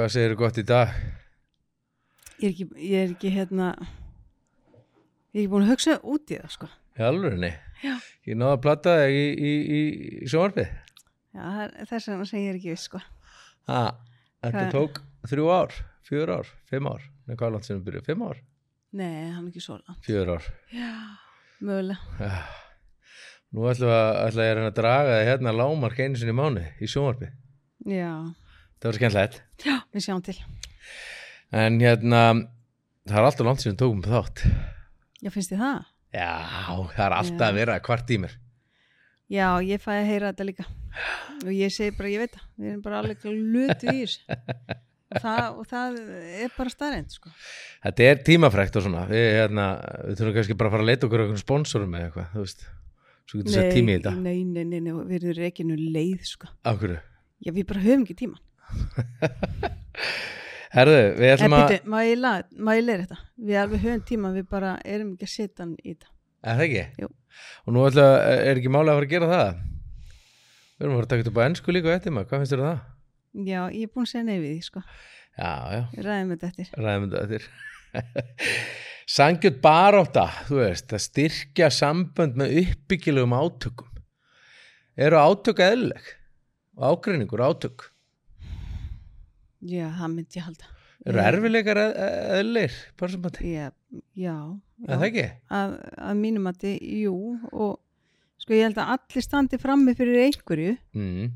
Hvað segir gott í dag? Ég er ekki, ég er ekki hérna Ég er ekki búin að hugsa út í það sko Í alvörinni? Já. Ég náði að platta þig í, í, í, í sjónvarpið. Já, það þess vegna sem ég ekki viss sko Ha, þetta Hvað- tók þrjú ár, fjör ár, fimm ár. Nei, hvað langt sem við byrjuðum? Fimm ár? Nei, hann er ekki svo langt Fjör ár. Já, mögulega Já. Nú ætlum við að, ætla ég að draga þig hérna lámark einu sinni mánu í sjónvarpið. Já, Það var skemmtilegt. já, við sjáum til En hérna, það er alltaf langt sem við tókum þátt. Já, finnst þið það? Já, það er alltaf að vera kvart í mér. Já, ég fæ að heyra þetta líka og ég segi bara, ég veit það við erum bara alveg lutu í þessu það, og það er bara staðreind sko. Þetta er tímafrækt og svona. Við, hérna, við þurfum kannski bara að fara að leita okkur okkur sponsorum eða eitthvað, þú veist. Svo getur sett tími í þetta. nei, nei, nei, nei, við erum reikinu leið sko. Af hverju? Já, við bara höfum ekki tíma Herðu, við ætlum að... má ég leira þetta? Við alveg höfum tíma, við bara erum ekki að setja hann í þetta. Er það ekki? Jú. Og nú ætla, er ekki máli að fara að gera það? Við erum að fara að taka þetta upp á ennsku líka eftir maður. Hvað finnst þér um það? Já, ég er búin að segja nei við því, sko. Já, já, ræðum þetta eftir. ræðum þetta eftir. Sangjut baróta, þú veist, að styrkja sambönd með uppbyggilegum átökum. Eru átök eðlileg? Ágreiningur átök? Já, það myndi ég halda. Eru erfilegar eð- eðlilegir? Bara sem að Já, já. Er það ekki? Að, að mínum að þið, jú, og sko ég held að allir standi frammi fyrir einhverju Mm,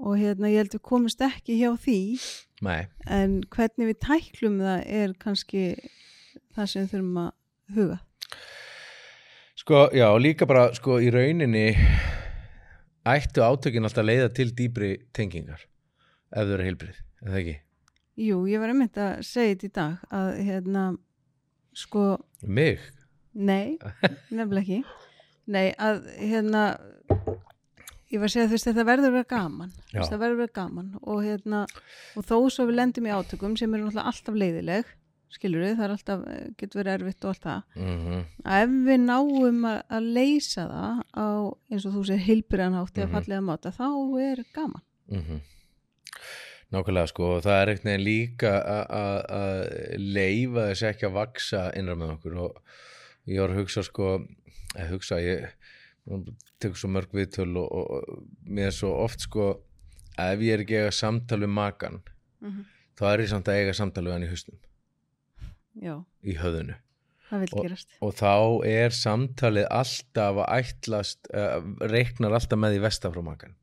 og hérna ég held að við komist ekki hjá því nei. en hvernig við tæklum það er kannski það sem þurfum að huga. Sko, já, líka bara, sko, í rauninni ættu átökin alltaf að leiða til dýbri tengingar ef þau eru heilbrið, er það ekki? Jú, ég var einmitt að segja þetta í dag að hérna, sko, Mig? Nei, nefnilega ekki. Nei, að hérna, ég var að segja þú veist þetta verður að vera gaman. Það verður að vera gaman og hérna, og þó svo við lendum í átökum sem eru náttúrulega alltaf leiðileg, skilur við, það er alltaf, getur verið erfitt og allt það. Mm Að ef við náum að, að leysa það á, eins og þú segir, hilbriðanhátt eða Mhm. fallega máta, þá er gaman. -hmm. Nákvæmlega, sko, og það er einhvern veginn líka að- að að leifa þess ekki að vaksa innra með okkur og ég var að hugsa, sko, að hugsa, ég tekur svo mörg viðtöl og, og, og mér er svo oft, sko, að ef ég er ekki að eiga samtal við makan, Mm þá er ég samt að eiga samtal við hann í hausnum, Já, í vil Og- og þá er samtalið alltaf að ætlast uh, reiknar alltaf með því vesta frá makan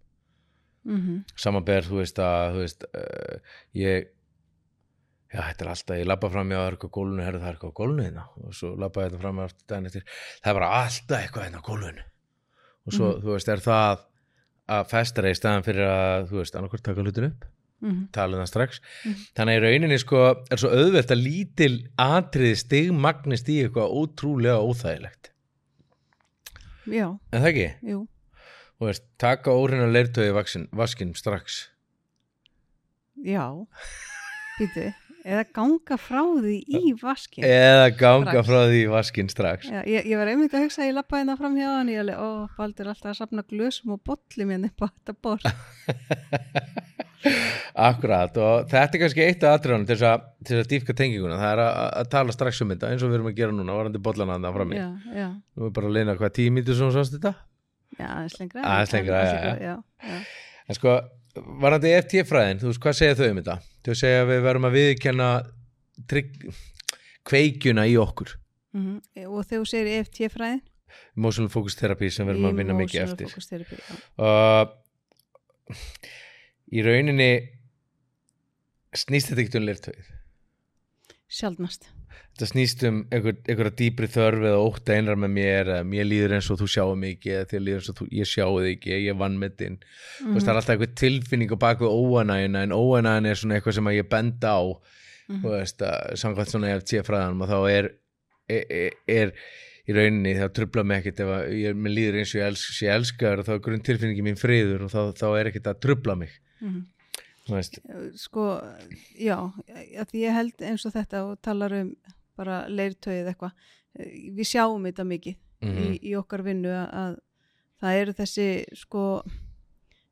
Mm samanber, þú veist að þú veist, uh, ég já, þetta er alltaf, ég labba fram hjá það er eitthvað á gólfinu, herðu það er eitthvað á gólfinu hérna. Og svo labba ég þetta fram hjá aftur daginn eftir. Það er bara alltaf eitthvað hérna á gólfinu. Og svo, Mhm. þú veist, er það að festara í staðan fyrir að þú veist, annarkvort taka hlutin upp. -hmm. tala um það strax. Mhm. þannig að í rauninni sko er svo auðvelt að lítil atriði stigmagnist í eitthvað ótrúlega óþægilegt. Já, en það ekki, jú. Þú veist, taka óhrina leirtöði vaskin, vaskin strax Já, býtu, eða ganga frá því í vaskin. eða ganga Strax. frá því í vaskin strax Já, ég, ég var einmitt að hugsa að ég lappa hérna fram hjá hann, ég alveg, ó, Baldur er alltaf að sapna glösum og bollum hérna upp á þetta borð. akkurat og þetta er kannski eitt af atriðanum til þess að, að dýfka tenginguna það er að, að tala strax um þetta eins og við erum að gera núna varandi bollana það frammi Já, já, nú er bara að leina hvað tímítur sem þú sást þetta já, aðeins lengra. Aðeins lengra, já, já, já. en sko, varandi FT-fræðin þú veist, hvað segja þau um þetta? þau segja að við verum að viðkenna trygg, kveikjuna í okkur Mm Og þegar þú segir EFT-fræðin? emotional focus therapy sem við erum að vinna mikið eftir Therapy, já. og í rauninni snýst þetta ekkert um leirtöið Sjaldnast. Þetta snýst um einhver, einhverja dýpri þörf eða ótta einrar með mér mér líður eins og þú sjáu mig ekki þér líður eins og þú, ég sjáu þig ekki ég vann með þinn mm Mhm. það er alltaf einhver tilfinning á baku óanægina en óanægina er svona eitthvað sem ég benda á Mhm. þú veist samkvæmt svona tíða fræðanum og þá er, er, er, er í rauninni það trubla mig ekkert ef ég, mér líður eins og ég, elsk, ég elskar og þá er grunn tilfinningi mín friður og þá, þá er ekkert að trubla mig Mhm. þú veist, Sko, já, því ég held eins og þetta og talar um bara leirtöið eitthvað. Eh, Við sjáum þetta mikið Mhm. í, í okkar vinnu að, að það eru þessi, sko,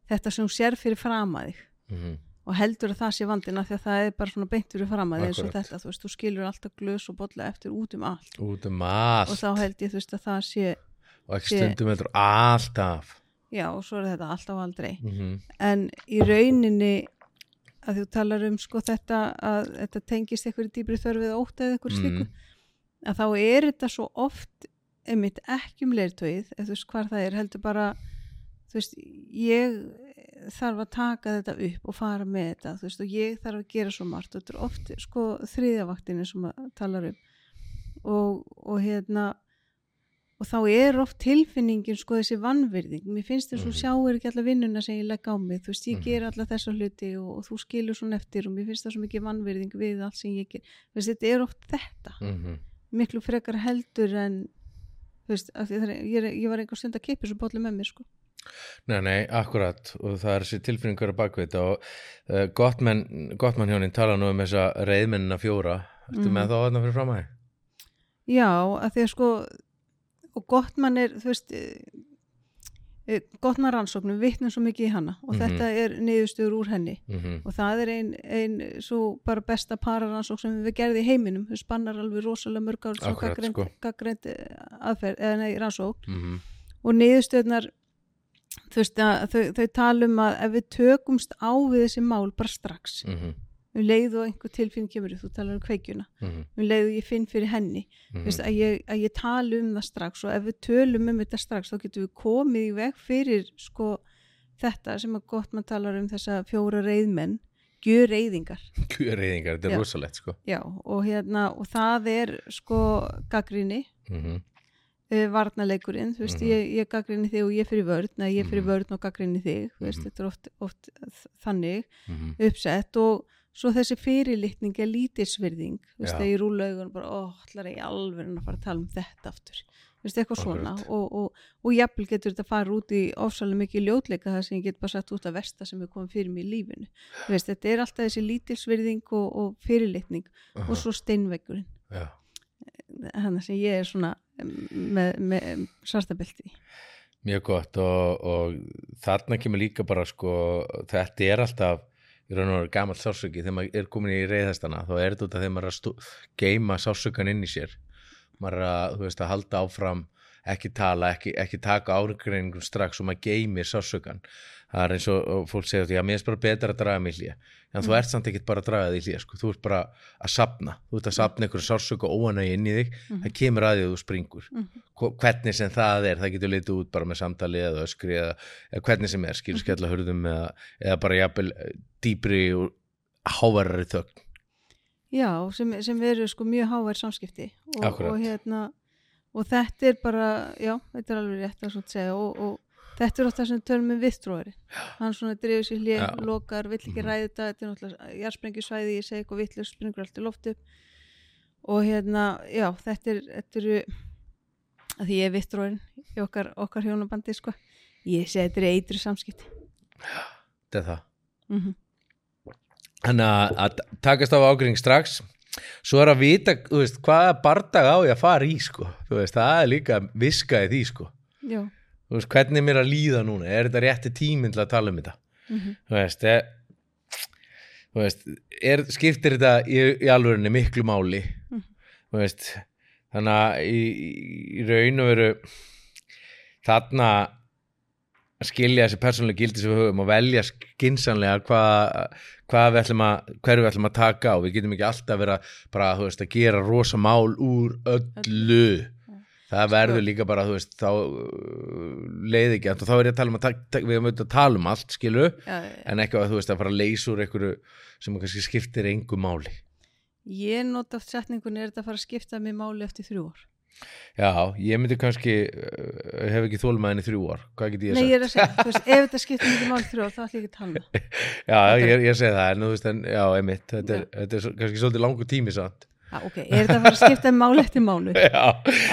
þetta sem sér fyrir fram að þig. mm og heldur að það sé vandina því að það er bara svona beint fyrir fram að eins og þetta, þú veist, þú skilur alltaf glös og bolla eftir út um allt út um og allt þá held ég, þú veist, að það sé og ekki stundum heldur alltaf já, og svo er þetta alltaf og aldrei mm en í rauninni að þú talar um sko þetta að þetta tengist í dýbri þörfið ótt eða eitthvað slíku Mm. að þá er þetta svo oft einmitt ekki um leirtóið eða þú veist hvar það er heldur bara þú veist ég þarf að taka þetta upp og fara með þetta þú veist og ég þarf að gera svo margt þetta er oft sko þriðjavaktinni sem að talar um og, og hérna og þá er oft tilfinningin sko þessi vannvirðing mér finnst þess að Mhm. þú sjáir ekki alla vinnuna sem ég legg á mig þú veist ég Mhm. ger alla þessa hluti og, og þú skilur svona eftir og mér finnst það svo mikið vannvirðing við allt sem ég ger þú veist þetta er oft þetta -hmm. miklu frekar heldur en þú veist, það er, ég, ég var einhver stund að kippa þessu bollu með mér sko Nei, nei, akkurat og það er þessi tilfinningur að bakvið þetta og uh, Gottmann, Gottmann hjónin tala nú um þessa reyðmennina fjóra Ertu Mhm. með þá þarna fyrir fram að þig? já, að því að sko og gott mann er, þú veist e, gott mann rannsóknum vittnum svo mikið í hana og Mhm. þetta er niðurstöður úr henni Mm og það er ein, ein svo bara besta pararannsók sem við gerði í heiminum þau spannar alveg rosalega mörg ár svo Akkurat, gaggreind, sko. gaggreind aðferð, eða nei, rannsók -hmm. og niðurstöðnar þú veist að þau, þau tala um að ef við tökumst á við þessi mál bara strax Mm -hmm. Um leið og einhver tilfinn kemur þú talar um kveikjuna Mm um leið og ég finn fyrir henni -hmm. Veist, að, ég, að ég tala um það strax og ef við tölum um þetta strax þá getum við komið í veg fyrir sko þetta sem að gott maður talar um þessa fjóra reyðmenn gjör reyðingar Reyðingar, þetta er rosalegt sko já, og, hérna, og það er sko gaggrinni mm -hmm. uh, varnaleikurinn, þú veist, Mhm. ég, ég gaggrinni þig og ég fyrir vörn, eða ég fyrir Mhm. vörn og gaggrinni þig, þú veist, Mhm. þetta er oft, oft þannig Mm uppsett og svo þessi fyrirlitning er lítilsvirðing, þú veist, þegar ég rúla augun bara, ó, ætlar ég alveg að fara að tala um þetta aftur, þú veist, eitthvað svona. Akkurat. og, og, og jafnvel getur þetta að fara út í ofsalega mikið ljótleika það sem ég get bara sett út af versta sem er komið fyrir mig í lífinu, þú veist, þetta er alltaf þessi lítilsvirðing og, og fyrirlitning og svo steinvegurinn hann sem ég er svona með, með svartabelti mjög gott og, og þarna kemur líka bara sko þetta er alltaf í raun og veru gamall sásöki þegar maður er komin í reyðhestana þá er þetta út af þegar maður er að geima sásökan inn í sér. Maður er að, veist, að halda áfram ekki tala, ekki, ekki taka áregreiningum strax og maður geimir sásökan það er eins og, fólk segja já, mér er bara betra að draga mig í hlýja en þú ert samt ekkert bara að draga þig í hlýja sko. þú ert bara að sapna, þú ert að sapna einhverju sásöka óanægi inn í þig, það kemur að því að þú springur. Hvo- hvernig sem það er, það getur litið út bara með samtali eða öskri eða, eða hvernig sem er, skilur skella hurðum eða, eða bara jafnvel eh, dýpri og hávarari þögn. Já, sem, sem eru sko mjög hávær samskipti. Og, og hérna og þetta er bara, já, þetta er þetta er það sem við tölum um vittróðari hann svona drefur sér hlið, lokar, vill ekki Mhm. ræða þetta þetta er náttúrulega jarðsprengjusvæði, ég segi eitthvað vittlust springur allt í loft upp. Og hérna, já, þetta er þetta eru að því ég er vittróðin í okkar, okkar hjónabandi sko, ég segi þetta er eitru samskipti. Þetta er það. Mm Þannig að, að takast á ágreining strax. Svo er að vita, þú veist, hvaða bardag á ég að fara í, sko. Veist, það er líka viska í sko. Já, þú veist, hvernig er mér að líða núna? Er þetta rétti tíminn til að tala um þetta? Mm þú veist, er, þú veist er, skiptir þetta í, í alvörinni miklu máli? Mhm. þú veist þannig að í, í raun og veru þarna að skilja þessi persónulega gildi sem við höfum og velja skinsanlega hvað hva við ætlum að hverju við ætlum að taka og við getum ekki alltaf vera bara þú veist að gera rosa mál úr öllu það verður líka bara þú veist þá uh, leið ekki og þá er ég að tala um að við höfum auðvitað að tala um allt skilu já, en ekki að þú veist að fara að leysa úr einhverju sem kannski skiptir engu máli. Ég nota oft setningun er þetta að fara að skipta mig máli eftir þrjú ár. já, ég myndi kannski uh, hef ekki þólmaðin í þrjú ár. Hvað get ég Nei, sagt? ég er að segja, veist, ef þetta skipta mig máli þrjú ár, þá ætlum ég ekki að tala um já, ég, ég segi það, en þú veist en, já, einmitt, þetta er, þetta er kannski svolítið langur tími samt Já, ok, er þetta að fara að skipta mig máli eftir máli? já,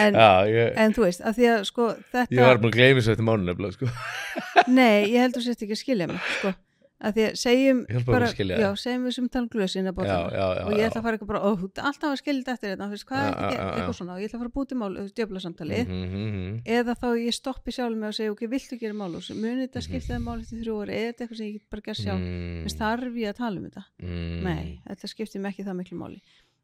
En, já ég, en þú veist, að því að sko ég þetta, var búin að gleymi svo eftir mánu nefnilega sko. nei, ég heldur sérst ekki að skilja mig, sko. að því að segjum bara, mér að skilja já, segjum við sem tala um að já, og ég ætla að fara eitthvað bara, ó, þú ert alltaf að skilja þetta eftir þetta, þú veist, hvað er þetta, eitthvað svona? Og ég ætla að fara að búti mál, djöfla samtali Mhm, mhm, eða þá ég stoppi sjálf mig og segja, ok, viltu gera mál? Og muni þetta Mhm. skipta það mál eftir þrjú ári, eða eitthvað sem ég get bara gert sjálf? Mm, mm. þarf ég að tala um þetta? Mm, nei, þetta skiptir mig ekki það miklu máli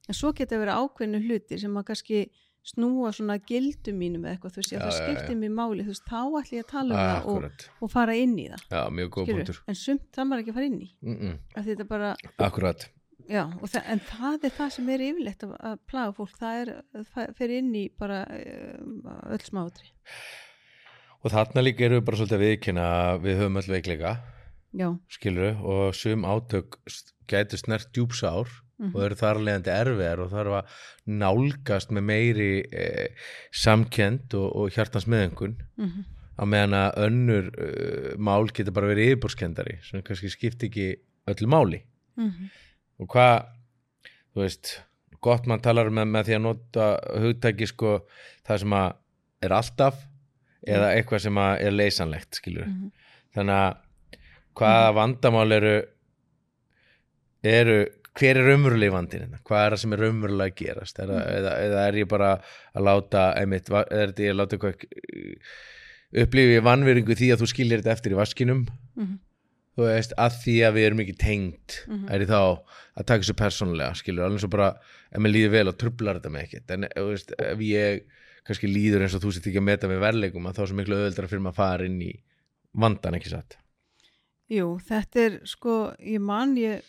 en svo geta verið ákveðnu hluti sem að kannski snúa svona gildum mínum eða eitthvað, þú veist, já, það skiptir mig máli þú veist, þá ætla ég að tala um það og, og fara inn í það. Já, mjög góð punktur. En sumt það maður ekki að fara inn í. Mm -mm. því þetta bara, akkurat. Já, það, en það er það sem er yfirleitt að, að plaga fólk það er að fyrir inn í bara uh, öll smátri og þarna líka erum við bara svolítið að viðkynna að við höfum öll veikleika já, skilur og sum átök gætu snert djúpsár Mhm. og eru þar leðandi erfiðar og þarf að nálgast með meiri eh, samkend og, og hjartans meðengun mm á meðan að önnur uh, mál getur bara verið yfirbórskendari sem kannski skipti ekki öllu máli. -hmm. og hvað þú veist, gott mann talar með, með því að nota hugtæki sko það sem að er alltaf eða eitthvað sem að er leysanlegt skilur Mhm. þannig að hvaða vandamál eru eru hver er raunverulega vandinn hérna? hvað er það sem er raunverulega að gerast er, mm. eða, eða er ég bara að láta einmitt, er þetta ég að láta eitthvað upplifi ég vannveringu því að þú skilir þetta eftir í vaskinum Mhm. þú veist, að því að við erum ekki tengd Mhm. er ég þá að taka þessu persónulega skilur, alveg svo bara, ef mér líður vel og trublar þetta með ekkert, en þú veist, ef ég kannski líður eins og þú sett ekki að meta með verleikum að þá er svo miklu öðuldra fyrir maður að fara inn í vandan, ekki satt Jú, þetta er sko, ég man ég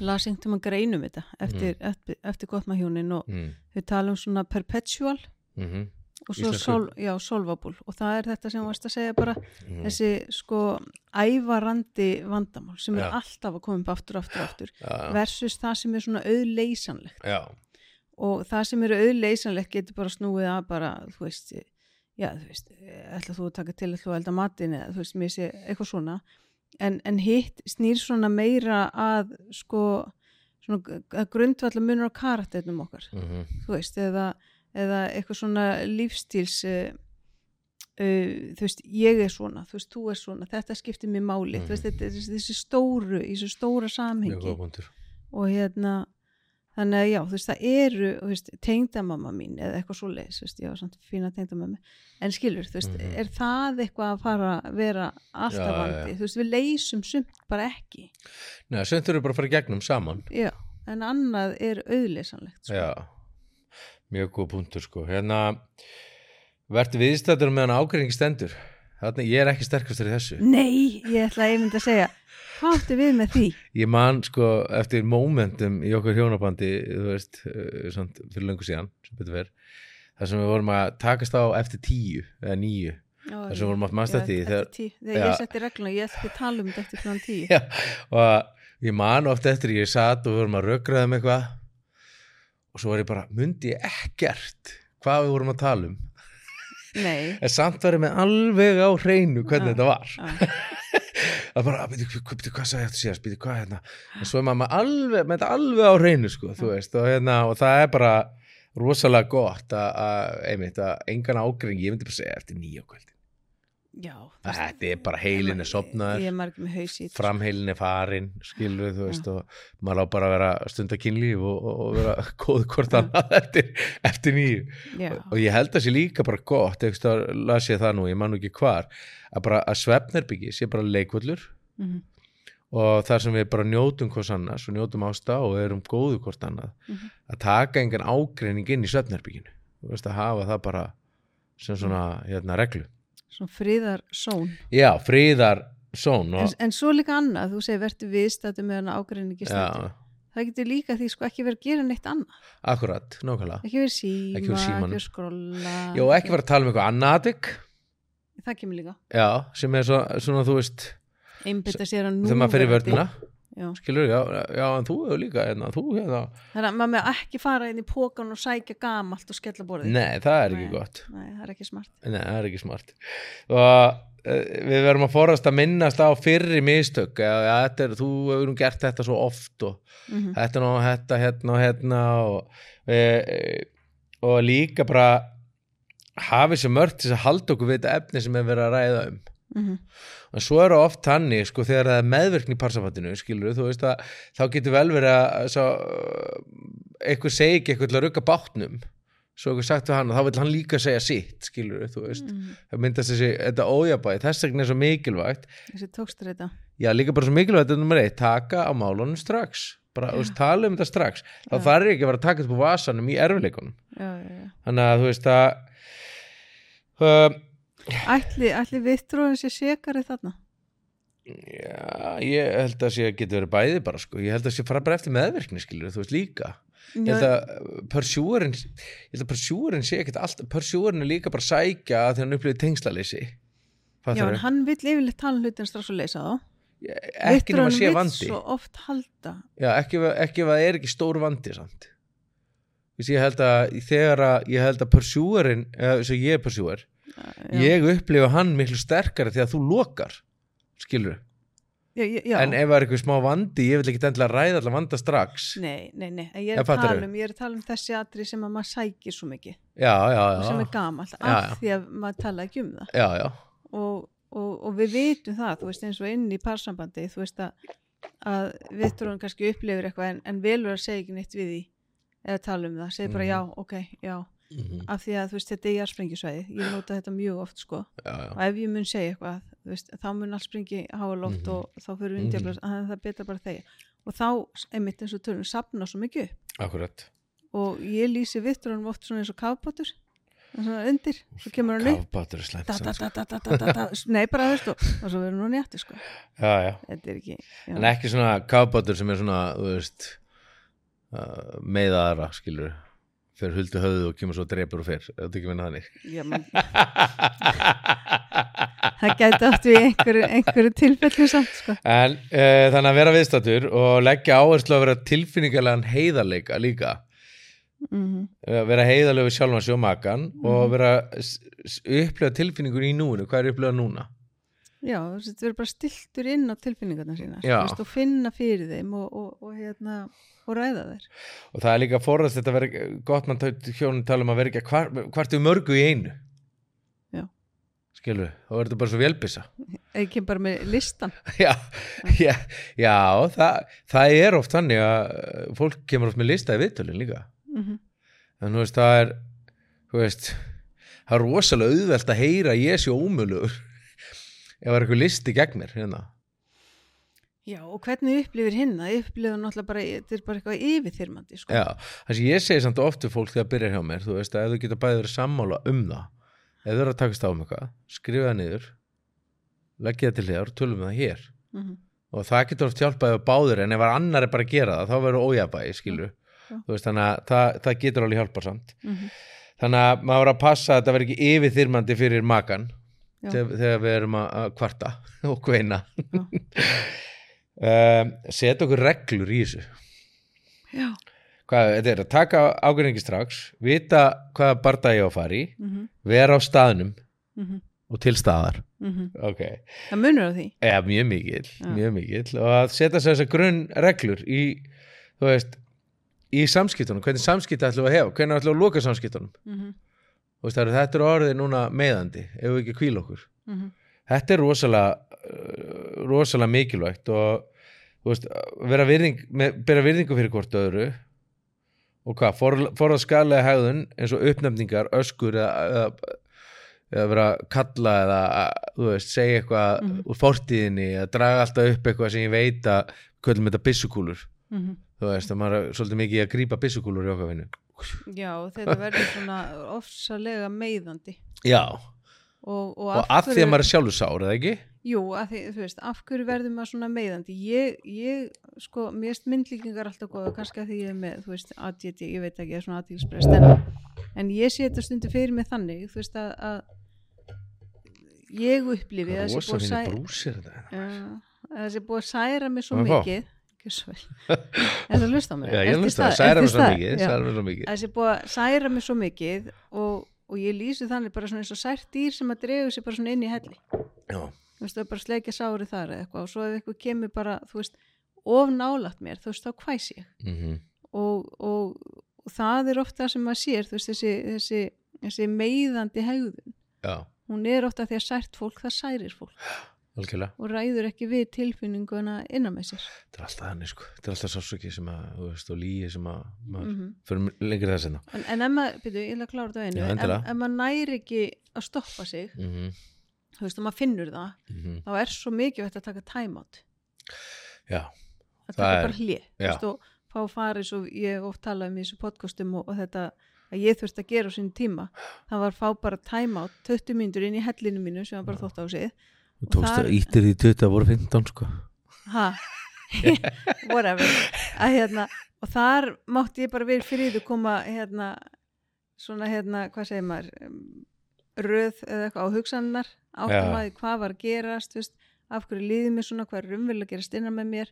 las einhvern veginn greinum þetta eftir, eftir, eftir gottmahjónin og mm. þau tala um svona perpetual Mm og svo sol, já, solvable og það er þetta sem varst að segja bara Mm. þessi sko ævarandi vandamál sem er Já. alltaf að koma upp aftur, aftur, aftur já, versus það sem er svona auðleysanlegt. Já, og það sem er auðleysanlegt getur bara snúið að bara, þú veist já, þú veist, ætla þú að taka til ætla þú að elda matinn eða þú veist, mér sé eitthvað svona en, en hitt snýr svona meira að sko svona að grundvalla munur á karakternum okkar. Mm þú veist, eða, eða eitthvað svona lífstíls uh, uh, þú veist, ég er svona þú veist, þú er svona, þetta skiptir mér máli þú veist, þetta, þessi, þessi stóru í þessu stóra samhengi. Og hérna þannig að já, þú veist, það eru þú veist, tengdamamma mín eða eitthvað svo leis veist, já, samt fína tengdamamma en skilur, þú veist, Mhm. er það eitthvað að fara að vera alltaf vandi? þú veist, við leysum sumt bara ekki. Nei, sem þurfum bara að fara gegnum saman. Já, en annað er auðleysanlegt sko. Já, mjög góð punktur sko. Hérna verður viðstættur meðan ágreiningi stendur. Þannig, ég er ekki sterkastur í þessu. Nei, ég ætla að ég myndi að segja hvað áttu við með því? ég man sko eftir momentum í okkur hjónabandi þú veist, uh, samt, fyrir löngu síðan sem betur verð þar sem við vorum að takast á eftir tíu eða níu þar sem við vorum að mannst eftir því þegar, þegar Já. ég setti regluna, ég ekki að tala um þetta eftir klán tíu já, og ég man oft eftir ég satt og við vorum að rökraða með eitthvað og svo var ég bara, mundi ég ekkert hvað við vorum að tala um nei, en samt var ég með alveg á hreinu hvernig Já. þetta var að bara, byrju, byrju, hvað sagði ég eftir síðast? Byrju, hvað hérna, en svo er maður alveg með þetta alveg á hreinu, sko, þú veist og, hérna, og það er bara rosalega gott að, einmitt, að engan ágring, ég myndi bara segja eftir nýja kvöld já veist, þetta er bara heilin er ég sopnaður er framheilin er farin, skilur þú veist og maður á bara að vera stunda kynlíf og, og, og vera góð hvort annað eftir, eftir nýju. Já, og ég held að sé líka bara gott eitthvað las ég það nú, ég man ekki hvar að bara að svefnerbyggi sé bara leikvöllur mhm, og þar sem við bara njótum hvers annars og njótum ásta og erum góðu hvort annað Mhm. að taka engan ágreining inn í veist að hafa það bara sem svona hérna reglu svona friðar són já, fríðar són en, og, en svo líka annað, þú segir verður viðstættu með hana ágreiningi já, stættu það getur líka því sko ekki verið að gera neitt annað. Akkurat, nákvæmlega. Ekki verið síma, Ekki verið verið já, og ekki vera að tala um eitthvað annað atvik. Það kemur líka, já, sem er svo, svona þú veist einbytta sér að nú þegar maður fer í vörnina já. skilur, já, já, en þú hefur líka hérna, þú hérna, þannig að maður með ekki fara inn í pókan og sækja gamalt og skella borðið. Nei, það er ekki Nei. gott. Nei, það er ekki smart. Nei, það er ekki smart. Og uh, við verðum að forast að minnast á fyrri mistök ja, er, þú hefur nú gert þetta svo oft og mm þetta nú, þetta, hérna og hérna og, e, og líka bara hafið sér mörgt til þess að halda okkur við þetta efni sem er verið að ræða um mhm, en svo er það oft tannig sko þegar það er meðvirkni í parsafandinu skilur þú veist að þá getur vel verið að svo, eitthvað segi ekki eitthvað til að rugga bátnum. Svo eitthvað sagt við hann og þá vil hann líka segja sitt skilur þú veist. Mhm. það myndast þessi, þetta ójabæði, þess vegna er svo mikilvægt. Þessi tókstur þetta já líka bara svo mikilvægt þetta er nummer eitt, taka á málunum strax. Bara, þú veist, tala um þetta strax. Þá Já. þarf ekki að vera að taka þetta på vasanum í erfileikunum já, já, já. þannig að þú veist að uh, ætli, ætli vittrúin sé sekari þarna? Já, ég held að sé að geta verið bæði bara sko, ég held að sé fara bara eftir meðverkni skilur þú veist líka. Ég held að persjúrin ég held að persjúrin sé ekkert allt persjúrin er líka bara sækja því hann upplifið tengslaleysi já, en hann vill yfirleitt tala hlutin strax og leysa þá. Ekki að sé vandi. svo oft halda. Já, ekki, ef- það er ekki stór vandi samt. Ég held að þegar að ég held að persjúrin eða þess að ég er persjúr já, ég upplifa hann miklu sterkari þegar þú lokar skilur já, já, já. en ef það er eitthvað smá vandi ég vil ekki endilega ræða allar vanda strax Nei, nei, nei, en ég Já, er, að tala um, ég er að tala um þessi atri sem að maður sækir svo mikið já, já, og sem já, er gamalt Já, af já. því að maður tala ekki um það já, já. og, og, og við vitum það, þú veist, eins og inn í parsambandi, þú veist að, að vitturinn kannski upplifir eitthvað en, en velur að segja ekki neitt við því eða tala um það, segir bara Mhm. já, ok, já Mhm. af því að veist, þetta er jarðsprengjusvæði. Ég nota þetta mjög oft, sko. Já, já. og ef ég mun segja eitthvað, veist, þá mun allt springi háa loft Mhm. og þá fyrir við mm að það er betra bara þegja. Og þá, einmitt eins og tölum, sapna svo mikið akkurat. Og ég lýsi vitturinn oft svona eins og kafbátur svona undir, svo kemur hann upp. er nei bara þú veist og, svo verður hún jætti sko sko. já, já. er ekki en ekki svona kafbátur sem er svona þú veist uh, meða aðra skilur fyrir huldu höfðu og kemur svo dreipur og fyrr þetta ekki minna þannig? Já, man, það gæti átt við einhverju, einhverju tilfellu samt sko. En uh, þannig að vera viðstatur og leggja áherslu að vera tilfinningarlegan heiðarleika líka. Mm uh, vera heiðarlegu sjálfan sig og makan og vera s- s- upplifa tilfinningur í núinu. Hvað er upplifa núna? Já, þetta verður bara stiltur inn á tilfinningarna sína og finna fyrir þeim og, og, og, hérna, og ræða þeir og það er líka forðast þetta vera gott mann hjónum tala um að vera ekki hvar, hvart er mörgu í einu? Já. skilur, þá er þetta bara svo vélbissa ekki bara með listan. Já, já, já það, það er oft þannig að uh, fólk kemur oft með lista í viðtölin líka. Mm en þú veist, það er þú veist, það er rosalega auðvelt að heyra ég sé ómölugur ef það er eitthvað listi gegn mér hérna. Já, og hvernig upplifir hinn það? Upplifir náttúrulega bara, þetta er bara eitthvað yfirþyrmandi sko. já, það sem ég segi samt oft við fólk þegar það byrjar hjá mér, þú veist, að ef þú geta bæði verið sammála um það ef þú eru að takast á um eitthvað, skrifa það niður leggja það til þér tölum það hér. Mm og það getur oft hjálpaði á báður en ef annar er bara að gera það, þá verður ójabæði skilur, Já. þú veist, þannig að það, það getur alveg hjálpað samt. -hmm. þannig að maður að passa að um, setja okkur reglur í þessu. Já. Hvað, þetta er að taka ágreiningi strax vita hvaða barndagi á að fara í mm vera á staðnum -hmm. og til staðar. Mm ok, það munur á því. Eða mjög mikill Já. mjög mikill. Og að setja sér þessar grunn reglur í, veist í samskiptunum, hvernig samskipti ætlum við að hefa hvernig ætlum við að loka samskiptunum. Mm -hmm. Þú veist, þetta er orðið núna meðandi ef við ekki kvíla okkur. Mm þetta er rosalega rosalega mikilvægt og veist, vera virðing með, bera virðingu fyrir hvort öðru og hvað, for, forða skalega hegðun eins og uppnefningar, öskur eða, eða, eða vera kalla eða veist, segja eitthvað Mhm. úr fortíðinni eða draga alltaf upp eitthvað sem ég veit að kvöldum þetta byssukúlur -hmm. þú veist, að maður er svolítið mikið að grípa byssukúlur í okkar vinnu já, þetta verður svona ofsalega meiðandi já, og, og, og af því að maður er sjálfur sár, eða ekki? Jú, að því, þú veist, af hverju verður maður svona meiðandi? Ég, ég sko, mér erst myndlíkingar alltaf góða, kannski að því ég er með, þú veist, ADD, ég veit ekki, ég er svona aðtíðsprest, en, en ég sé þetta stundu fyrir mig þannig, þú veist, að, að ég upplifi að þessi búið að fínir sæ- brúsir Já, að þessi búið særa mig svo mikið, ekki svo vel, en það hlusta á mig. Já, ég hlusta það, stað- særa mig svo mikið, særa mig svo mikið. þessi búið særa mig svo mikið og, og ég lýsi þannig bara svona eins og sært dýr sem að drefu sig bara svona inn í helli. Já, það er bara að sleikja sári þar eða eitthvað og svo ef eitthvað kemur bara, þú veist of nálægt mér, þú veist, þá hvæs ég. Mhm, og, og, og það er ofta sem maður sér, veist, þessi, þessi, þessi meiðandi hegðun. Já, hún er ofta því að sært fólk það særir fólk. Algjörlega, og ræður ekki við tilfinninguna innan með sér. Þetta er alltaf þannig sko. Þetta er alltaf sásöki sem að, þú veist, og líi sem að maður mm fyrir lengri þess enná en, en ef maður, byrju, ég ætla að klára þetta einu. Já, endilega. ef maður næri ekki að stoppa sig. Mm -hmm. Þú veist, og maður finnur það Mm þá er svo mikið að taka time out. Já, að taka er- bara hlið þú veist, og fá farið svo ég oft talað um í þessu podcastum og, og þetta að ég þurfti að gera á sinni tíma. Það var að fá bara time out 20 mínútur inn í hellinu mínu sem var bara þótt á sig þú Og tókst að ítir því 20 voru 15 sko. Ha? Whatever. Að hérna og þar mátti ég bara verið fyrir því koma hérna svona hérna, hvað segir maður röð eða eitthvað á hugsannar áttum að hvað var að gerast veist, af hverju líði mér svona hvað er umvel að gerast innan með mér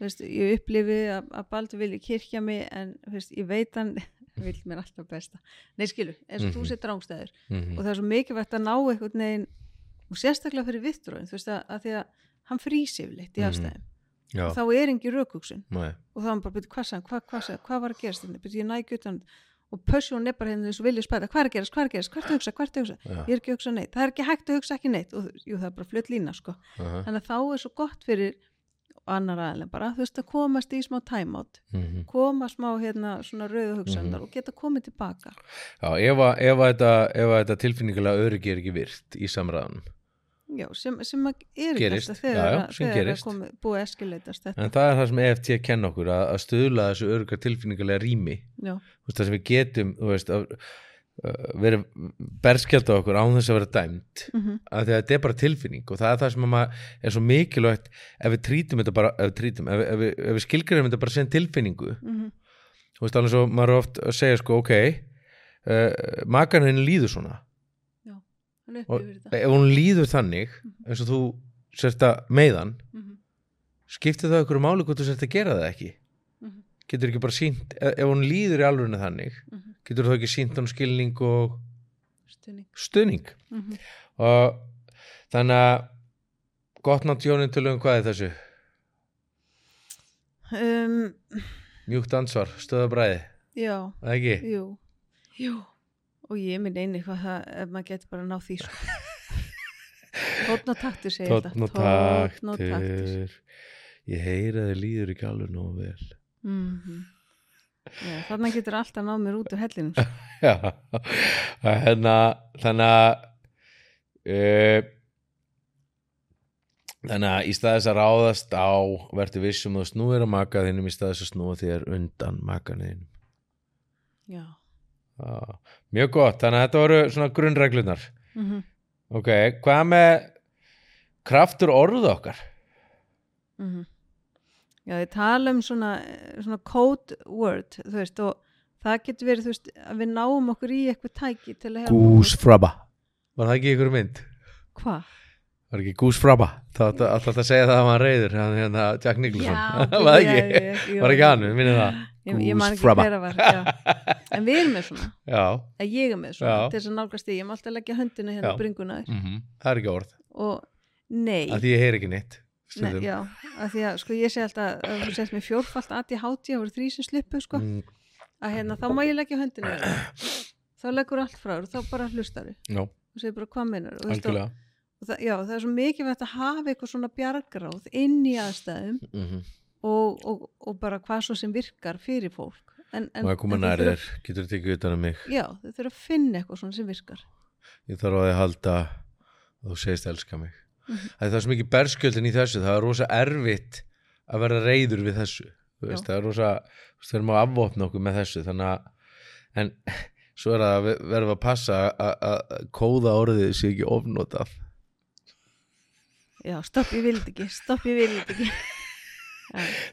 veist, ég upplifi að, að Baldur vilji kirkja mig en veist, ég veit hann vil mér alltaf besta. Nei skilu, eins og þú Mhm. sér drángstæður mm og það er svo mikilvægt að ná einhvern veginn og sérstaklega fyrir vittróin þú veist að, að því að hann frýsi yfirleitt í Mhm. aðstæðum. Já, og þá er engin rökugsun nei, og þá er hann bara, byrju, hvað sagði, hvað, sagði, hvað var að gerast þetta, byrju, ég næg utan og pössjón er bara hérna og vilja spæta, hvað er að gerast, hvað er að gerast, hvað er að hugsa, hvað er að hugsa? Já, ég er ekki að hugsa neitt, það er ekki hægt að hugsa ekki neitt. Og jú, það er bara flutt lína, sko. Aha, þannig að þá er svo gott fyrir annar aðeins bara, þú veist að komast í smá time out mhm. koma smá hérna svona rauðu hugsanar og geta komið tilbaka. Já, ef að, ef að þetta, þetta tilfinningulega öryggi er ekki virt í samræðanum já, sem, sem að er Gerist, þegar, já, já, að- sem þegar gerist. að komið, búið að eskileitast þetta, en það er það sem EFT kenna okkur að, að stuðla þessu örygga tilfinningulega rými. Veist, það sem við getum veist, að, uh, verið berskjald á okkur án þess að vera dæmt mm að því að þetta er bara tilfinning og það er það sem að er svo mikilvægt ef við trítum þetta bara ef við, við, ef við, ef við skilgræðum þetta bara sem tilfinningu. Mm þú veist alveg svo maður oft að segja sko ok uh, makan henni líður svona og ef hún líður þannig eins og þú sérst að meiðan mm skiptir það okkur máli hvort þú sérst að gera það ekki? -hmm. getur ekki bara sínt ef, ef hún líður í alvörinu þannig Mhm. getur það ekki sínt hann skilning og stuðning. stuðning? Mm og þannig að gott nátt Jónin til um hvað er þessu? Um, mjúkt ansvar, stöðabræði já, ekki? jú, jú og ég minn eini hvað það ef maður getur bara að ná því sko. tóttn og taktur segir þetta. Tónn og Tónn og taktur taktur ég heyra þið líður ekki alveg nógu vel. Mm já, þannig getur alltaf náð mér út úr hellinu sko. já. Hérna, þannig að uh, þannig að í staðis að ráðast á verður vissum að snúið er að maka þínum í staðis að snúa þér undan makaninum já Já, mjög gott, þannig að þetta voru svona grunnreglunar mm ok, hvað með kraftur orðu okkar? -hmm. já, ég tala um svona, svona code word þú veist, og það getur verið þú veist, að við náum okkur í eitthvað tæki til að gúsfraba. Var það ekki ykkur mynd? hvað? var ekki gúsfraba? Það átti alltaf að segja það að hann reyður hann hérna Jack Nicholson. Já, var það ekki? var ekki hann, við minnum það ég, ég man ekki Gúsfraba. hver að var en við erum með svona. Já, að ég er með svona til þess að nálgast því. Ég má alltaf leggja höndina hérna á bringuna þér. Mm það er ekki orð. Og nei, að því ég heyr ekki neitt nei já, að því að sko ég sé alltaf að þú sett mér fjórfalt aði hátíð og voru þrý sem sluppu sko. Mm, að hérna þá má ég leggja höndina þér þá leggur allt frá þér og þá bara hlustar þér já, og segir bara hvað meinar og, veist, og, og það, já, það er svo mikilvægt að hafa eitthvað svona bjargráð inn í aðstæðum. Mm og, og, og bara hvað svo sem virkar fyrir fólk. En, en, og að koma en þau nær þurfa- getur þið tekið utan um mig? Já, þau þurfa að finna eitthvað svona sem virkar. Ég þarf að þið halda að þú segist elska mig. Mhm. það er svo mikið berskjöldin í þessu það er rosa erfitt að vera reyður við þessu veist, það er rosa við erum að afvopna okkur með þessu þannig að en svo er að við verðum að passa að- að að kóða orðið sé ekki ofnotað. Já, stopp, ég vildi ekki, stopp, ég vildi ekki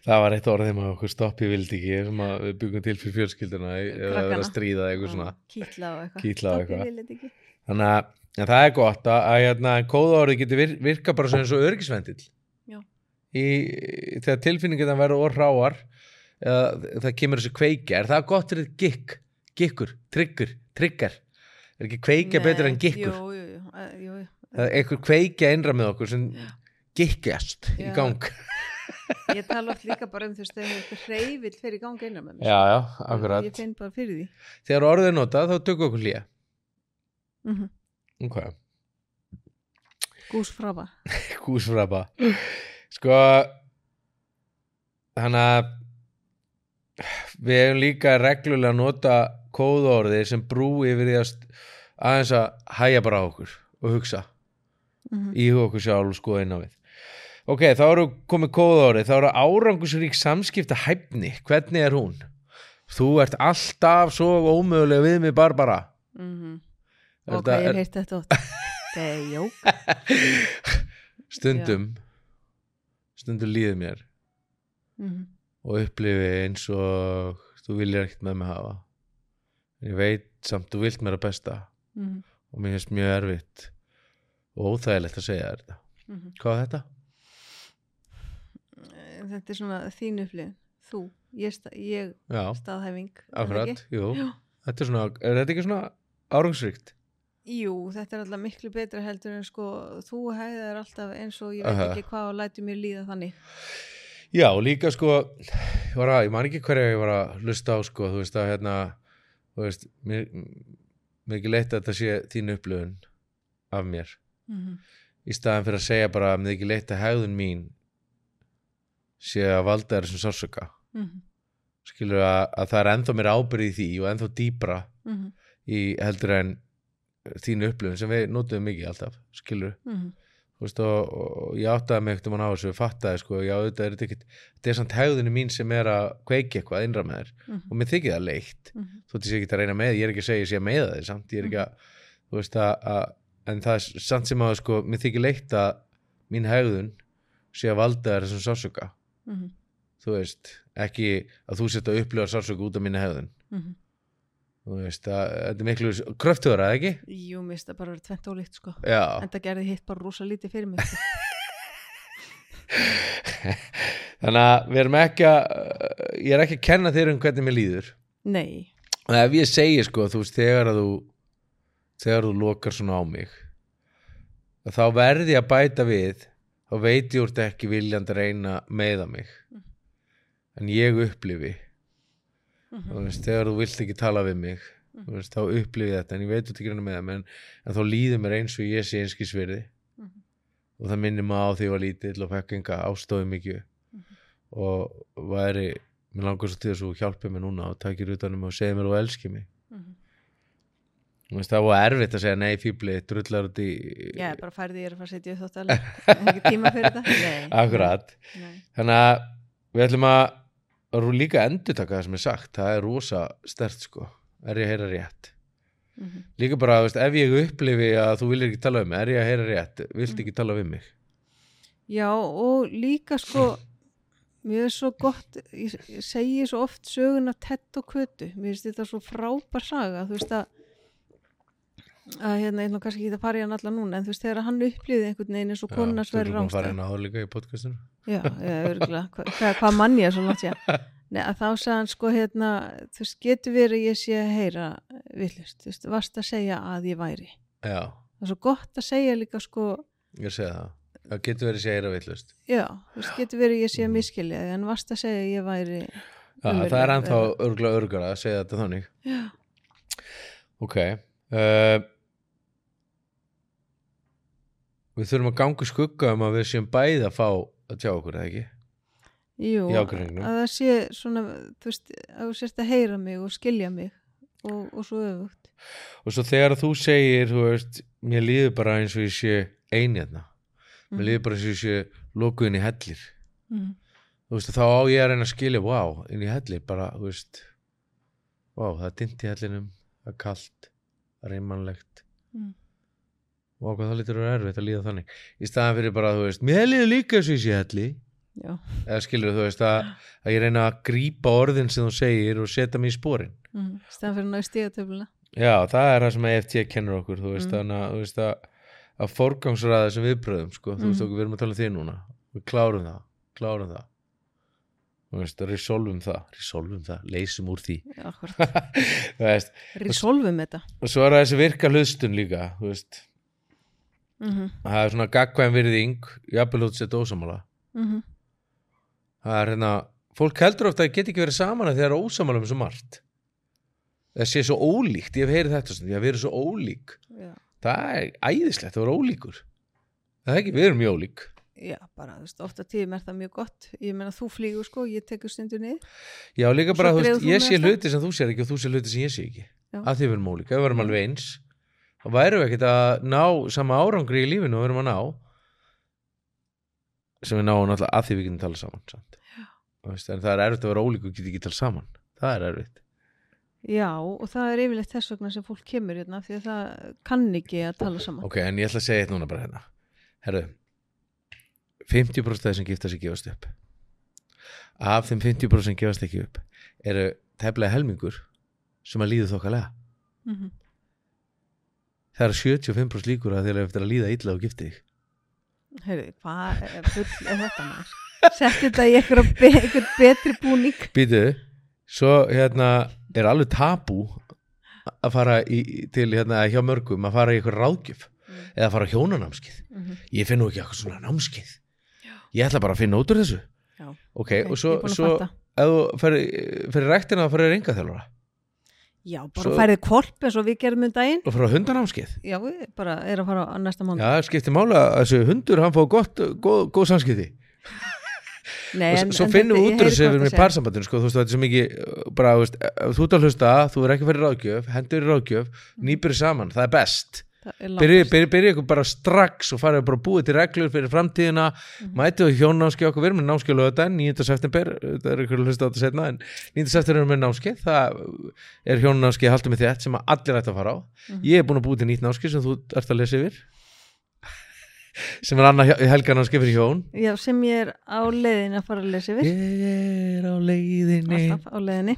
það var eitt orðið með okkur stopp ég vildi ekki sem að við byggum til fyrir fjölskylduna ef það er verið að stríða eða eitthvað svona. Kýtla og eitthvað. Ekki. Þannig að en það er gott að, að, að, að kóða orðið getur vir, virka bara svona eins og örgisvendill Já. í, þegar tilfinningin það verður orðráar eða það kemur þessu kveikja er það gott fyrir gikk, gikkur, trigger trigger, er ekki kveikja betur en gikkur? jú, jú, jú, það er einhver kveikja innra með okkur sem gikkjast í Já. gang ég tala oft líka bara um þú veist þegar eitthvað hreyfill fyrir í gangi innan með mér já, já, ég akkurat. finn bara fyrir því. Þegar orðið er notað þá tökum við okkur hlýja mm ok, Gúsfraba. Gúsfraba. Sko Þannig að við hefum líka reglulega nota kóðorði sem brú yfir því að aðeins að hæja bara okkur og hugsa. Mhm. íhuga okkur sjálf og skoða inn á við ok, þá eru komið kóðorði þá eru árangusrík samskipta hæfni hvernig er hún? þú ert alltaf svo ómögulega við mig Barbara Mhm. Er Ok, þetta- ég er- hef heyrt þetta oft Það er jók stundum stundum líður mér Mhm. og upplifi eins og þú viljir ekkert með mig hafa ég veit samt þú vilt mér að besta Mhm. og mér finnst mjög erfitt og óþægilegt að segja þetta Mhm. hvað er þetta? Þetta er svona þín upplifin Þú, ég, sta, ég staðhæfing er akkurat, jú. Þetta er svona, er þetta ekki svona árangsríkt? Jú, þetta er alltaf miklu betra heldur en sko þú hæðar alltaf eins og ég veit Aha. ekki hvað og lætur mér líða þannig. Já, líka sko ég, að, ég man ekki hverja ég var að hlusta á sko, þú veist að hérna þú veist, mér, mér er ekki leitt að þetta sé þín upplifun af mér. Mm í staðan fyrir að segja bara að mér er ekki leitt að hegðun mín sé að valda þér sem sársöka -hmm. skilur að, að það er ennþá mér ábyrði í því og ennþá dýpra Mm í heldur en þínu upplifun sem við notum mikið alltaf skilur, -hmm. þú veist og, og ég áttaði mig ekkert um hann á þessu, fattaði sko já, þetta er þetta ekkert, þetta er samt hegðunni mín sem er að kveiki eitthvað innra með þér. Mhm. og mér þykir það leitt, þú veist ég sé ekki að reyna með ég er ekki að segja ég sé að meða þig samt ég er ekki að, þú veist að, að en það er samt sem að sko, mér þykir leitt að mín hegðun sé að valda þér þessum sársöka Mhm. þú veist, ekki að þú setja upplifa sársöku út af minni hegðun Mhm. þú veist, að, þetta er miklu kröftuður að ekki? Jú, mér finnst það bara að vera tvent ólíkt sko Já, en það gerði hitt bara rosa lítið fyrir mig sko. þannig að við erum ekki að ég er ekki að kenna þér um hvernig mér líður Nei, og ef ég segi sko, þú veist, þegar að þú þegar þú lokar svona á mig þá verði ég að bæta við þá veit ég úr þetta ekki viljandi að reyna meða mig en ég upplifi Mhm. þú veist, þegar þú vilt ekki tala við mig þú veist, þá upplifi þetta en ég veit út ekki reyna meða mig en, en þá líður mér eins og ég sé einskisverði Mhm. og það minnir mig á því ég var lítill og fekk enga ástofi mikið og væri mér langar svo til þess að þú hjálpið mér núna og takir utan um mig og segir mér og elski mig veist, það var erfitt að segja nei fíbli, drullar út í Já, bara færði ég að fara að setja upp þóttalega ekki tíma fyrir þetta. Akkurat. Nei. þannig að við ætlum að líka endurtaka það sem er sagt. Það er rosa stert sko. Er ég að heyra rétt? Mhm. líka bara, veist, ef ég upplifi að þú viljir ekki tala um mig, er ég að heyra rétt? Vilt ekki tala við mig? Já, og líka sko mér er svo gott ég segi svo oft sögun af tett og kötu. Mér finnst þetta svo frábær saga. Þú veist að að hérna, ég nú kannski ekki að fara í hann alla núna en þú veist, þegar hann upplýði einhvern veginn eins og konuna sverri rángstæð fara rángstæð inn áður líka í podcastinu. Já, já, örgulega, hvað, hvað, hvað mann ég er svo langt sér Nei, að þá sagði hann sko hérna, þú veist, getur verið ég sé að heyra villust, þú veist, varst að segja að ég væri. Já, það er svo gott að segja líka sko ég segja það. Það getur verið sér að heyra villust já, þú veist, getur verið ég sé að miskilja þig, en varst að segja að ég væri já, það er ennþá örgulega örgara að segja þetta þannig. Já, ok uh, við þurfum að ganga skugga um að við séum bæði að fá að tjá okkur, eða ekki? jú, að það sé svona, þú veist, að þú sérst að heyra mig og skilja mig og, og svo öfugt og svo þegar þú segir, þú veist mér líður bara eins og ég sé eini hérna mér líður bara eins og ég sé lokuð inn í hellir mm. þú veist, þá á ég að reyna að skilja vá, inn í hellir, bara, þú veist vá, það er dimmt í hellinum það er kalt, það er einmannlegt Mm. Og hvað það lítur að vera erfitt að líða þannig. Í staðan fyrir bara, þú veist, mér líður líka eins og ég sé helli já, eða skilur þú veist að, að ég reyna að grípa orðin sem þú segir og setja mig í sporin. Mm. stæðan fyrir að ná í stígatöfluna. Já, það er það sem EFT kennur okkur þú veist, Mm. að, þú veist, að, að forgangsraða þessum viðbröðum sko, þú veist Mm. okkur, við erum að tala um því núna. Við klárum það, klárum það. Þú veist, resolvum það resolvum það, leysum úr því. Veist, resolvum þetta. og svo er það þessi virka hlustun líka þú veist, mm það er svona gagkvæm virðing jafnvel út sér dósamála -hmm. það er hérna, fólk heldur ofta að það geti ekki verið saman að þeir eru ósamála um svo margt. Það sé svo ólíkt ég hef heyrið þetta svona, ég hef verið svo ólík. Já, það er æðislegt að vera ólíkur. Það er ekki, við erum mjög ólík. Já, bara, þú veist, ofta tíðum er það mjög gott. Ég meina þú flýgur sko, ég tekur stundu niður. Já, líka bara, þú veist, ég sé hluti sem þú sér ekki og þú sé hluti sem ég sé ekki. Já. að því við erum ólík, ef við erum alveg eins þá værum við ekkert að ná sama árangri í lífinu og við erum að ná sem við náum náttúrulega að því við getum talað saman veist, en það er erfitt að vera ólík og geta ekki talað saman. Það er erfitt. Já, og það er yfirleitt þess vegna sem fólk kemur hérna því að það kann ekki að tala saman. Ok, en ég ætla að segja eitt núna bara hérna. Herru 50% af þeir sem gifta sig gefast upp. Af þeim 50% sem gefast ekki upp eru tefnilega helmingur sem að líða þokkalega. Mm Það eru 75% líkur að þeir eru eftir að líða illa og gifti þig heyrðu, hvað er full er þetta maður sett þetta í einhver, be betri búning Býtu, svo hérna er alveg tabú að fara í, til hérna hjá mörgum að fara í eitthvað ráðgjöf Mm. eða fara hjónanámskið Mhm. ég finn nú ekki eitthvað svona námskið ég ætla bara að finna út úr þessu Já. ok, Ok, og svo, er svo ef þú fyrir, rektina að fara í reyngaþjálfara já, bara færið kvolp eins og við gerum um daginn. Og fara hundanámskið já, við bara erum að fara á næsta mánu já, það skiptir mála að þessu hundur hann fá gott, góð, góð samskipti. Nei, en- svo finnum við ég út úr heyri þessu hvað við með parsambandinu sko, þú veist, þetta er svo mikið uh, bara, þú veist, þú ert að hlusta, þú er ekki fyrir ráðgjöf hendur í ráðgjöf, nýpur saman það er best. Það byrja, ykkur bara strax og farið bara að búið til reglur fyrir framtíðina Mhm. mætið á hjónnámskeið okkur, við erum með námskeið lögðan 9. september, það er ykkur að hlusta á þetta setna en 9. september erum við með námskeið það er hjónnámskeið haldum við þétt sem allir ætti að fara á Mhm. ég er búin að búið til nýtt námskeið sem þú ert að lesa yfir sem er annað helgarnámskeið fyrir hjón. Já, sem ég er á leiðin að fara að lesa yfir. Ég er á leiðinni. Alltaf á leiðinni.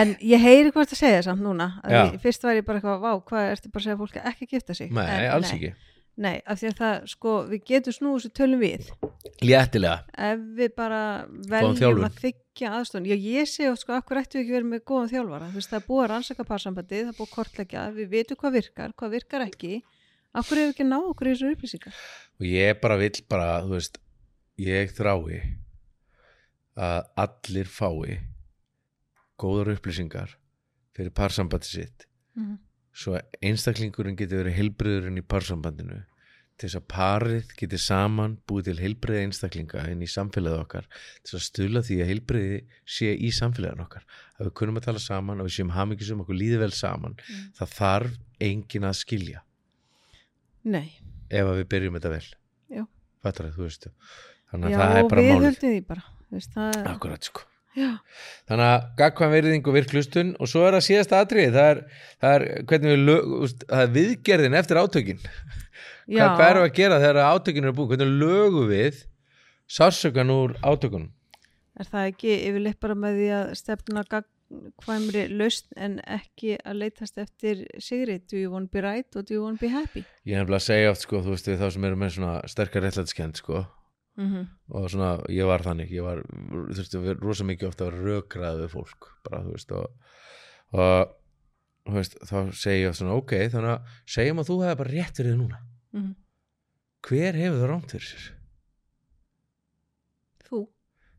En ég heyri hvað það segja samt núna ég, fyrst var ég bara eitthvað, vá, hvað ertu bara að segja fólki ekki að gifta sig? Nei, en, alls ekki. Nei, af því að það, sko, við getum snúið þessu tölum við. Léttilega, ef við bara veljum að þykja aðstofn já, ég sé oft, sko, akkur ættu við ekki verið með góðan þjálfara? Veist, það er búið að rannsaka parsambandið það er búið akkur hefur ekki ná okkur í þessu upplýsingar? Og ég bara vill bara, þú veist ég þrái að allir fái góðar upplýsingar fyrir parsambandi sitt. Mm svo að einstaklingurinn geti verið heilbriðurinn í parsambandinu til þess að parið geti saman búið til heilbriði einstaklinga inn í samfélagið okkar til þess að stuðla því að heilbriði sé í samfélagin okkar. Að við kunum að tala saman að við séum hamingisum okkur líði vel saman. Mm. það þarf engin að skilja nei, ef við byrjum þetta vel. Já. fattar það, þú veist. Þannig að já, það er bara við málið. höldum því bara veist, það, akkurat sko. Já, þannig að gagkvæm verðing og virklustun og svo er það síðasta atrið það er, það er, hvernig við lög, það er viðgerðin eftir átökin. Já. Hvað, við að gera þegar átökin eru búin? Hvernig lögum við sársökan úr átökunum? Er það ekki yfirleitt bara með því að stefna gagnkvæmri lausn en ekki að leitast eftir sigri? Do you want to be right or do you want to be happy? ég er nefnilega að segja oft sko, þú veist þá sem eru með svona sterkar réttlætskend sko Mm -hmm. og svona, ég var þannig ég var, þú veist, rosa mikið ofta við fólk bara, þú veist, og, og þú veist, þá segi ég svona, ok þannig að segjum að þú hefði bara rétt fyrir þig núna Mhm. hver hefur það rámt fyrir sér? Þú?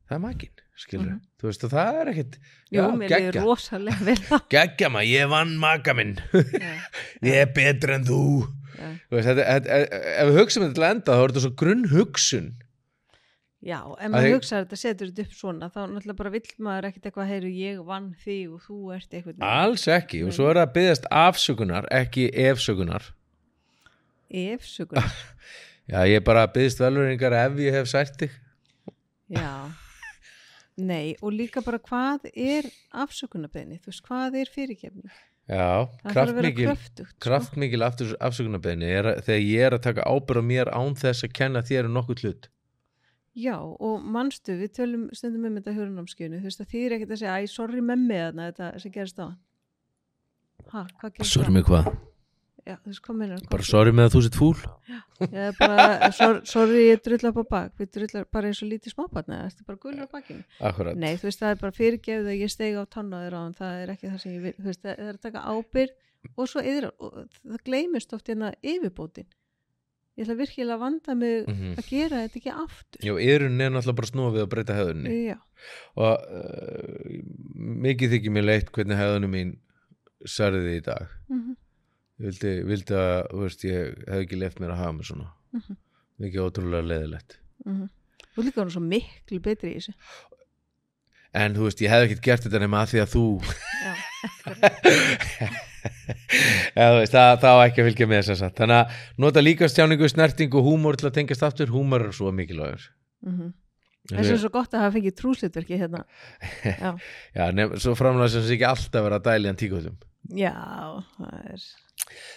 það er makinn, skilur Mhm. þú veist, og það er ekkit já, geggja, geggja maður, ég vann maka minn Já, ég er betur en þú. Þú veist, þetta, þetta, ef við hugsaum þetta til enda þá er þetta svo grunn hugsun já, ef Að maður ég- hugsaður þetta setur þetta upp svona, þá náttúrulega bara vill maður ekkit eitthvað, heyru, ég vann þig og þú ert eitthvað. alls ekki, og svo er það að byggðast afsökunar, ekki efsökunar Ef sögur. já, ég er bara að byggðast velveringar ef ég hef sært þig Já. Nei, og líka bara hvað er afsökunarbeðni? Þú veist, hvað er fyrirgefni? já, Það kraftmikil sko. kraftmikil er að, þegar ég er að taka ábyrð á mér án þess að kenna þér um nokkuð hlut Já, og manstu, við tölum stundum um þetta hjórunámskjönu, þú veist að þýðir ekkert að segja, æ, sorry með mig þarna, þetta sem gerist á Ha, hvað gerist sorry mig hvað, Já, þú veist, hvað meinar bara sorry með að þú sitt fúl Já, bara, sor, sorry, ég drullar á bak, við drullar bara eins og lítið smábarn, eða ertu bara gulur á bakinu. akkurat, Nei, þú veist, það er bara fyrirgefið að ég steig á tannaður á hann, það er ekki það sem ég vil, þú veist, það er að taka ábyrg og svo yfir, og það gleymist oft hérna yfirbótin. Ég ætla virkilega að vanda mig Mhm. að gera þetta ekki aftur. já, yrun er náttúrulega bara snúa við að breyta hefðunni Já, og uh, mikið þykir mér leitt hvernig hefðunum mín særði í dag mhm, ég vildi, vildi að þú veist, ég hef ekki left mér að hafa mig svona. Mhm. mikið ótrúlega leðilegt mm Þú er líka hann svo miklu betri í þessu. En þú veist, ég hef ekkert gert þetta nema að því að þú. Já, Já, þú veist, það, það á ekki að fylgja með þess að þannig að nota líka stjáningu, snertingu húmor til að tengast aftur, húmor er svo mikilvægur. Mm Það er svo gott að hafa fengið trúslutverki hérna. Já, Já, nefn, svo framlega sem sé ekki alltaf vera að dæli hann tíkvöldum Já það er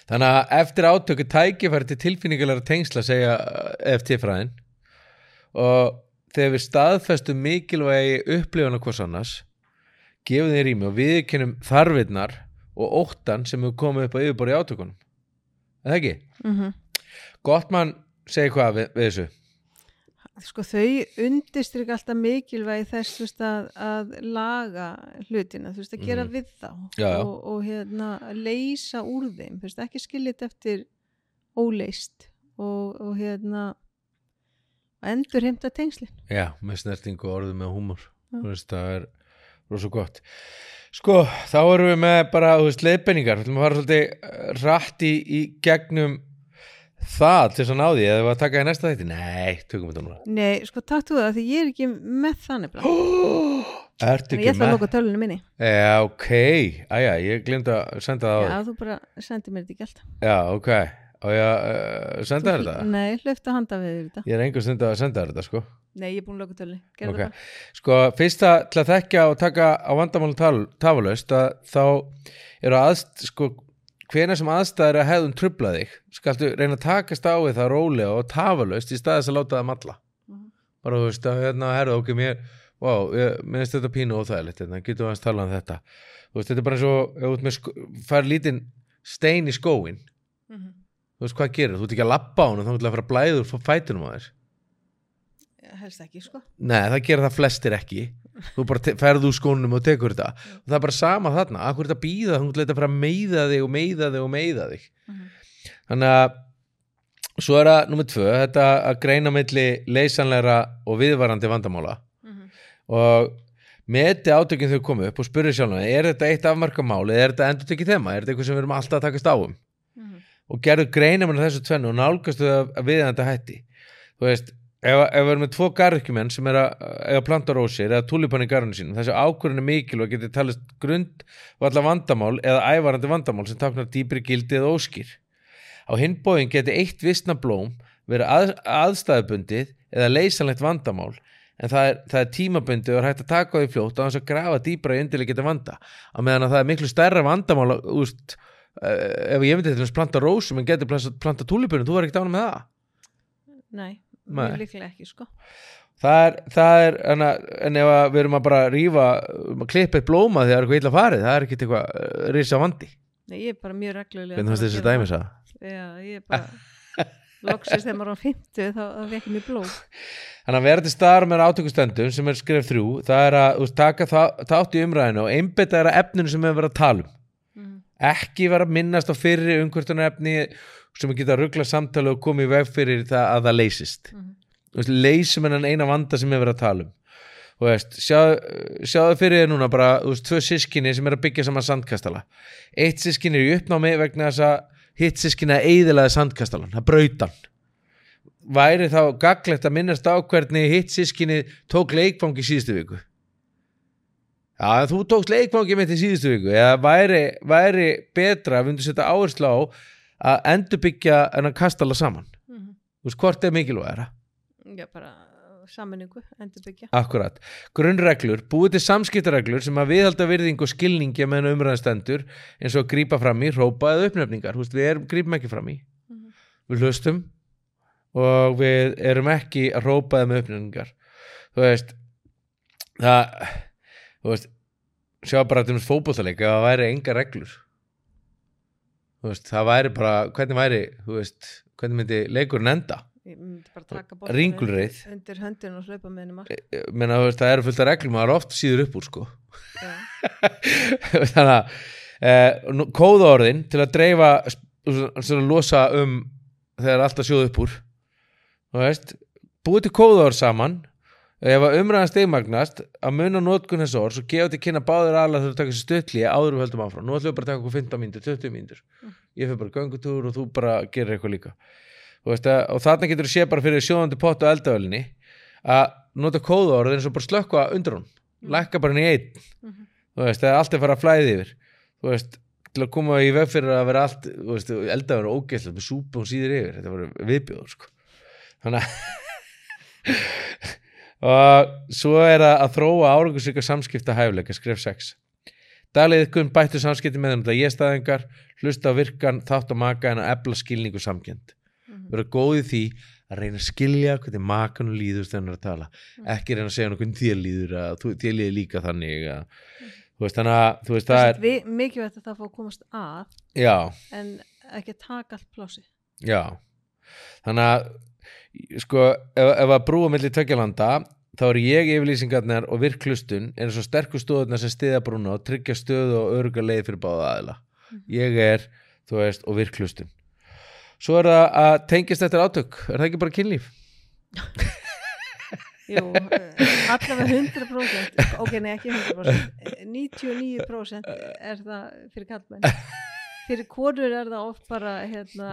Þannig að eftir átöku tækifæri til tilfinningulega tengsla segja FT-fræðin og þegar við staðfestum mikilvægi upplifana hvers annars gefum þeir rými og viðkennum þarfinnar og óttan sem hefur komið upp á yfirbori átökunum. Er það ekki? mm Gottmann segir hvað við, við þessu Sko þau undistryk alltaf mikilvægi þess veist, að, að laga hlutina, þú veist, að gera Mhm. við þá Já, já. Og, og hérna leysa úr þeim, veist, ekki skiljit eftir óleist og, og hérna endur heimta tengslin Já, með snertingu og orðum með veist, það er rosa gott Sko, þá erum við með bara, leiðbenningar Þú ætlum að fara svolítið eh, rætt í, í gegnum það til þess að ná því eða að taka í næsta þætti? Nei, tökum við það núna. Nei, sko takk þú það því ég er ekki með þannig blá Ertu ekki ég ætla að með? loka tölunum minni. Já, ok, æja, ég glemt að senda það á Já, þú bara sendir mér þetta ekki alltaf Já, ok, og ég uh, senda þér þetta? Nei, hlöftu að handa við þetta. Ég er engur stund að senda þér þetta, sko. Nei, ég er búin að loka tölunum Gerðu Ok. það. Sko, fyrsta til að þekka og taka á vandamálum hvena sem aðstæður að hefðum trubla þig, skaltu reyna að takast á við það rólega og tafalaust í staðis að láta það malla. Mhm. Bara, þú veist, að hérna, herðu, ok, mér, wow, ég minnst þetta pínu og þægilegt, hérna, getum við að tala um þetta. Þú veist, þetta er bara eins og, þú sko, fær lítinn stein í skóin, Mhm. þú veist, hvað gerir? Þú ert ekki að lappa á hann og þá ætla að fara að blæður frá fætunum á þér. Helst ekki, sko. Nei, það gera það flestir ekki. Þú bara te- ferð úr skónum og tekur þetta. Og það er bara sama þarna, akkur þetta að býða ætla að fara að meiða þig og meiða þig og meiða þig. Mhm. Þannig að svo er það nummið tvö, þetta að greina milli leysanlegra og viðvarandi vandamála. Mhm. og meti átökin þau komu upp og spurði sjálf er þetta eitt afmarkamál eða er þetta endur tekið þema, er þetta eitthvað sem við erum alltaf að takast á um? Mhm. og gerðu greina með þessu tvennu og nálgastu það að við þetta hætti. Þú veist, ef, ef við erum með tvo garðkjumenn sem er að, að planta rósir eða tulipan í garðinu sínum, þessi ákvörðin er mikil og getur talist grund og alla vandamál eða ævarandi vandamál sem taknar dýpri gildi eða óskýr. Á hinbóðin geti eitt vissna blóm verið að, aðstæðubundið eða leysanlegt vandamál en það er, það er tímabundið og er hægt að taka því fljótt á þess að grafa dýpra í undirleikita vanda. Á meðan að það er miklu stærra vandamál úst, uh, ef ég myndi þess planta rósum en getur planta, tulipunum, þú var ekkert ánum með það? Nei. Mjög líklega ekki, sko. Það er, það er en, að, en ef að við erum að bara rífa að klippa eitt blóma þegar eitthvað illa farið það er ekkert eitthvað uh, risa vandi Nei, ég er bara mjög reglulega hvernig fannst þessi dæmis að Já, ég er bara loksist þegar maður á 50 þá, þá vekki mér blóð. Þannig að vera til staðar með átökustöndum sem er skref þrjú, það er að úst, taka það, þátt í umræðinu og einbetta er að efninu sem við verðum að tala um. Mhm. Ekki vera að minnast á fyrri umhvertunar efni sem geta að ruggla samtali og koma í veg fyrir það að það leysist. Þú veist, leysum hennan eina vanda sem við verðum að tala um. Þú veist, sjáðu sjáðu fyrir þér núna bara, þú veist, tvö sískinni sem er að byggja saman sandkastala. Eitt sískinni er í uppnámi vegna þess að hitt sískinni að eyðilaði sandkastalan, það brautan væri þá gaglegt að minnast á hvernig hitt sískinni tók leikfangi síðustu viku Já, en þú tókst leikfangi mitt í síðustu viku eða væri, væri betra að við myndum setja áherslu á að endurbyggja en að kastala saman. Mhm. þú veist hvort er mikilvægara? Já, bara sammenningu, endur byggja Akkurat, grunnreglur, búið til samskiptareglur sem að viðhalda virðing og skilningi meðan umræðan stendur eins og grípa fram í, rópa eða uppnefningar. Þú veist, við erum, grípum ekki fram í. Mhm. við hlustum og við erum ekki að rópa eða með uppnefningar. Þú veist það þú veist, sjá bara til þess fótbollaleik að það væri enga reglur veist, það væri bara hvernig væri, veist hvernig myndi leikurinn enda? Ringulreið. undir, höndin og hlaupa með henni meina, þú veist, það eru fullt af reglum það er oft síður upp úr sko. Þannig að eh, kóðaorðin til að dreifa svona að losa um þegar allt að sjóða upp úr þú veist, búið til kóðaorð saman ef að umræðan stegmagnast að munna notkun þess orðs og gefa til kynna báður aðla þegar þú taka sér stöðli áður við höldum áfram. Nú ætlum við bara að taka okkur 15 mínútur, 20 mínútur. Mm. ég fyrir bara göngutúr og þú bara gerir eitthvað líka. Að, og þarna getur þú sé bara fyrir sjóðandi pott og eldavælinni að nota kóðaorð eins og bara slökka undir hún lækka bara hann í einn. Mhm. þú veist, það er allt að fara að flæði yfir. Þú veist, til að koma í veg fyrir að vera allt, þú veist, og að og svo er það að þróa árangursvika samskipta hæfleika skref 6 Dalið ykkur bættu samskipti með þeim þetta ég staðingar, hlusta á virkan þátt á maka en að ebla skilningu samkend Mhm. vera góð í því að reyna að skilja hvernig makan líður þegar hann er að tala. Ekki reyna að segja hann hvernig þér líður að þér líður líka þannig að, þú veist þannig að þú veist það er, er mikilvægt að það fá að komast að já, en ekki að taka allt plási já. Þannig að sko, ef, ef að brúa milli tökjalanda þá er ég yfirlýsingarnar og virklustun er svo sterkur stóðurnar sem stiða brúna og tryggja stöðu og öruga leið fyrir báða aðila. Ég er, þú veist, og virklustun svo er það að tengist eftir átök, er það ekki bara kynlíf? Jú, allavega 100% ok, nei ekki 100% eh, 99% er það fyrir kallmenn fyrir konur er það oft bara hérna,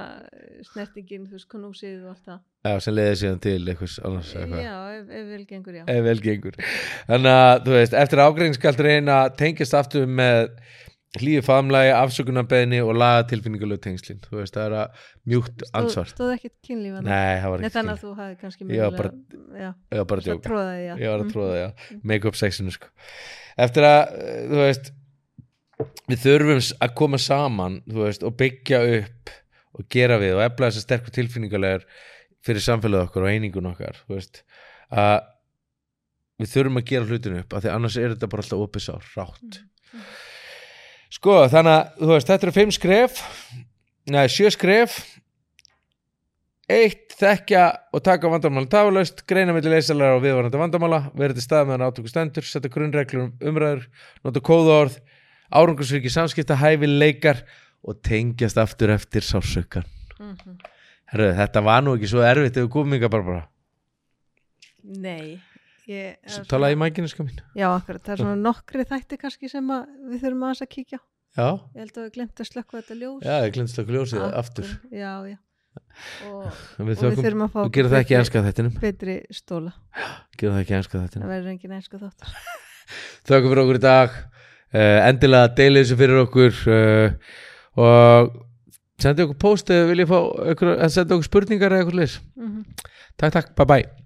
snertingin, þú veist, knúsið og allt það. Já, sem leiði síðan til einhvers annars já, ef, ef vel gengur, já. Ef vel gengur. Þannig að þú veist, eftir ágrein skal reyna að tengjast aftur með hlýju faðmlagi, afsökunarbeðni og laga tilfinninguleg tengslin. Þú veist, það er að mjúkt ansvar stóð ekkert kynlíf þarna? nei, það var ekki þannig að þú hafði kannski já, ég var bara að djóka, tróðaði, já. Ég var að Mm. tróða já. Make up sexinu sko. Eftir að, þú veist við þurfum að koma saman veist, og byggja upp og gera við og efla þessar sterkur tilfinningulegar fyrir samfélagið okkar og einingun okkar veist, að við þurfum að gera hlutinu upp af því annars er þetta bara alltaf opið sár, rátt. Sko, þannig að veist, þetta eru fimm skref neða, sjö skref. Eitt, þekkja og taka vandamála tafalaust, greina milli leysalega og viðvarandi vandamála, verið til stað meðan átöku stendur, setja grunnreglur um umræður nota kóðaorð, árangursviki samskipta, hæfi leikar og tengjast aftur eftir sásökan Mhm. Herru, þetta var nú ekki svo erfitt ef við komum ykkar bara bara Nei ég, Svo talaði í mækinu sko mín. Já, akkurat, það er svona nokkri þætti kannski sem að við þurfum aðeins að kíkja Já, Ég held að við glemt að slökka þetta ljós. Já, ég glemst að gljósið Akkur- aftur. Já, já. Og, Við og við þurfum að fá við gerum það ekki enska þettinum betri stóla. Gerum það ekki enska Það þettinum verður engin einsku þátt Þökkum fyrir okkur í dag Endilega deilið þessu fyrir okkur uh, Og sendi okkur post eða viljið fá senda okkur spurningar eða eitthvað leys mm Takk, takk, bye bye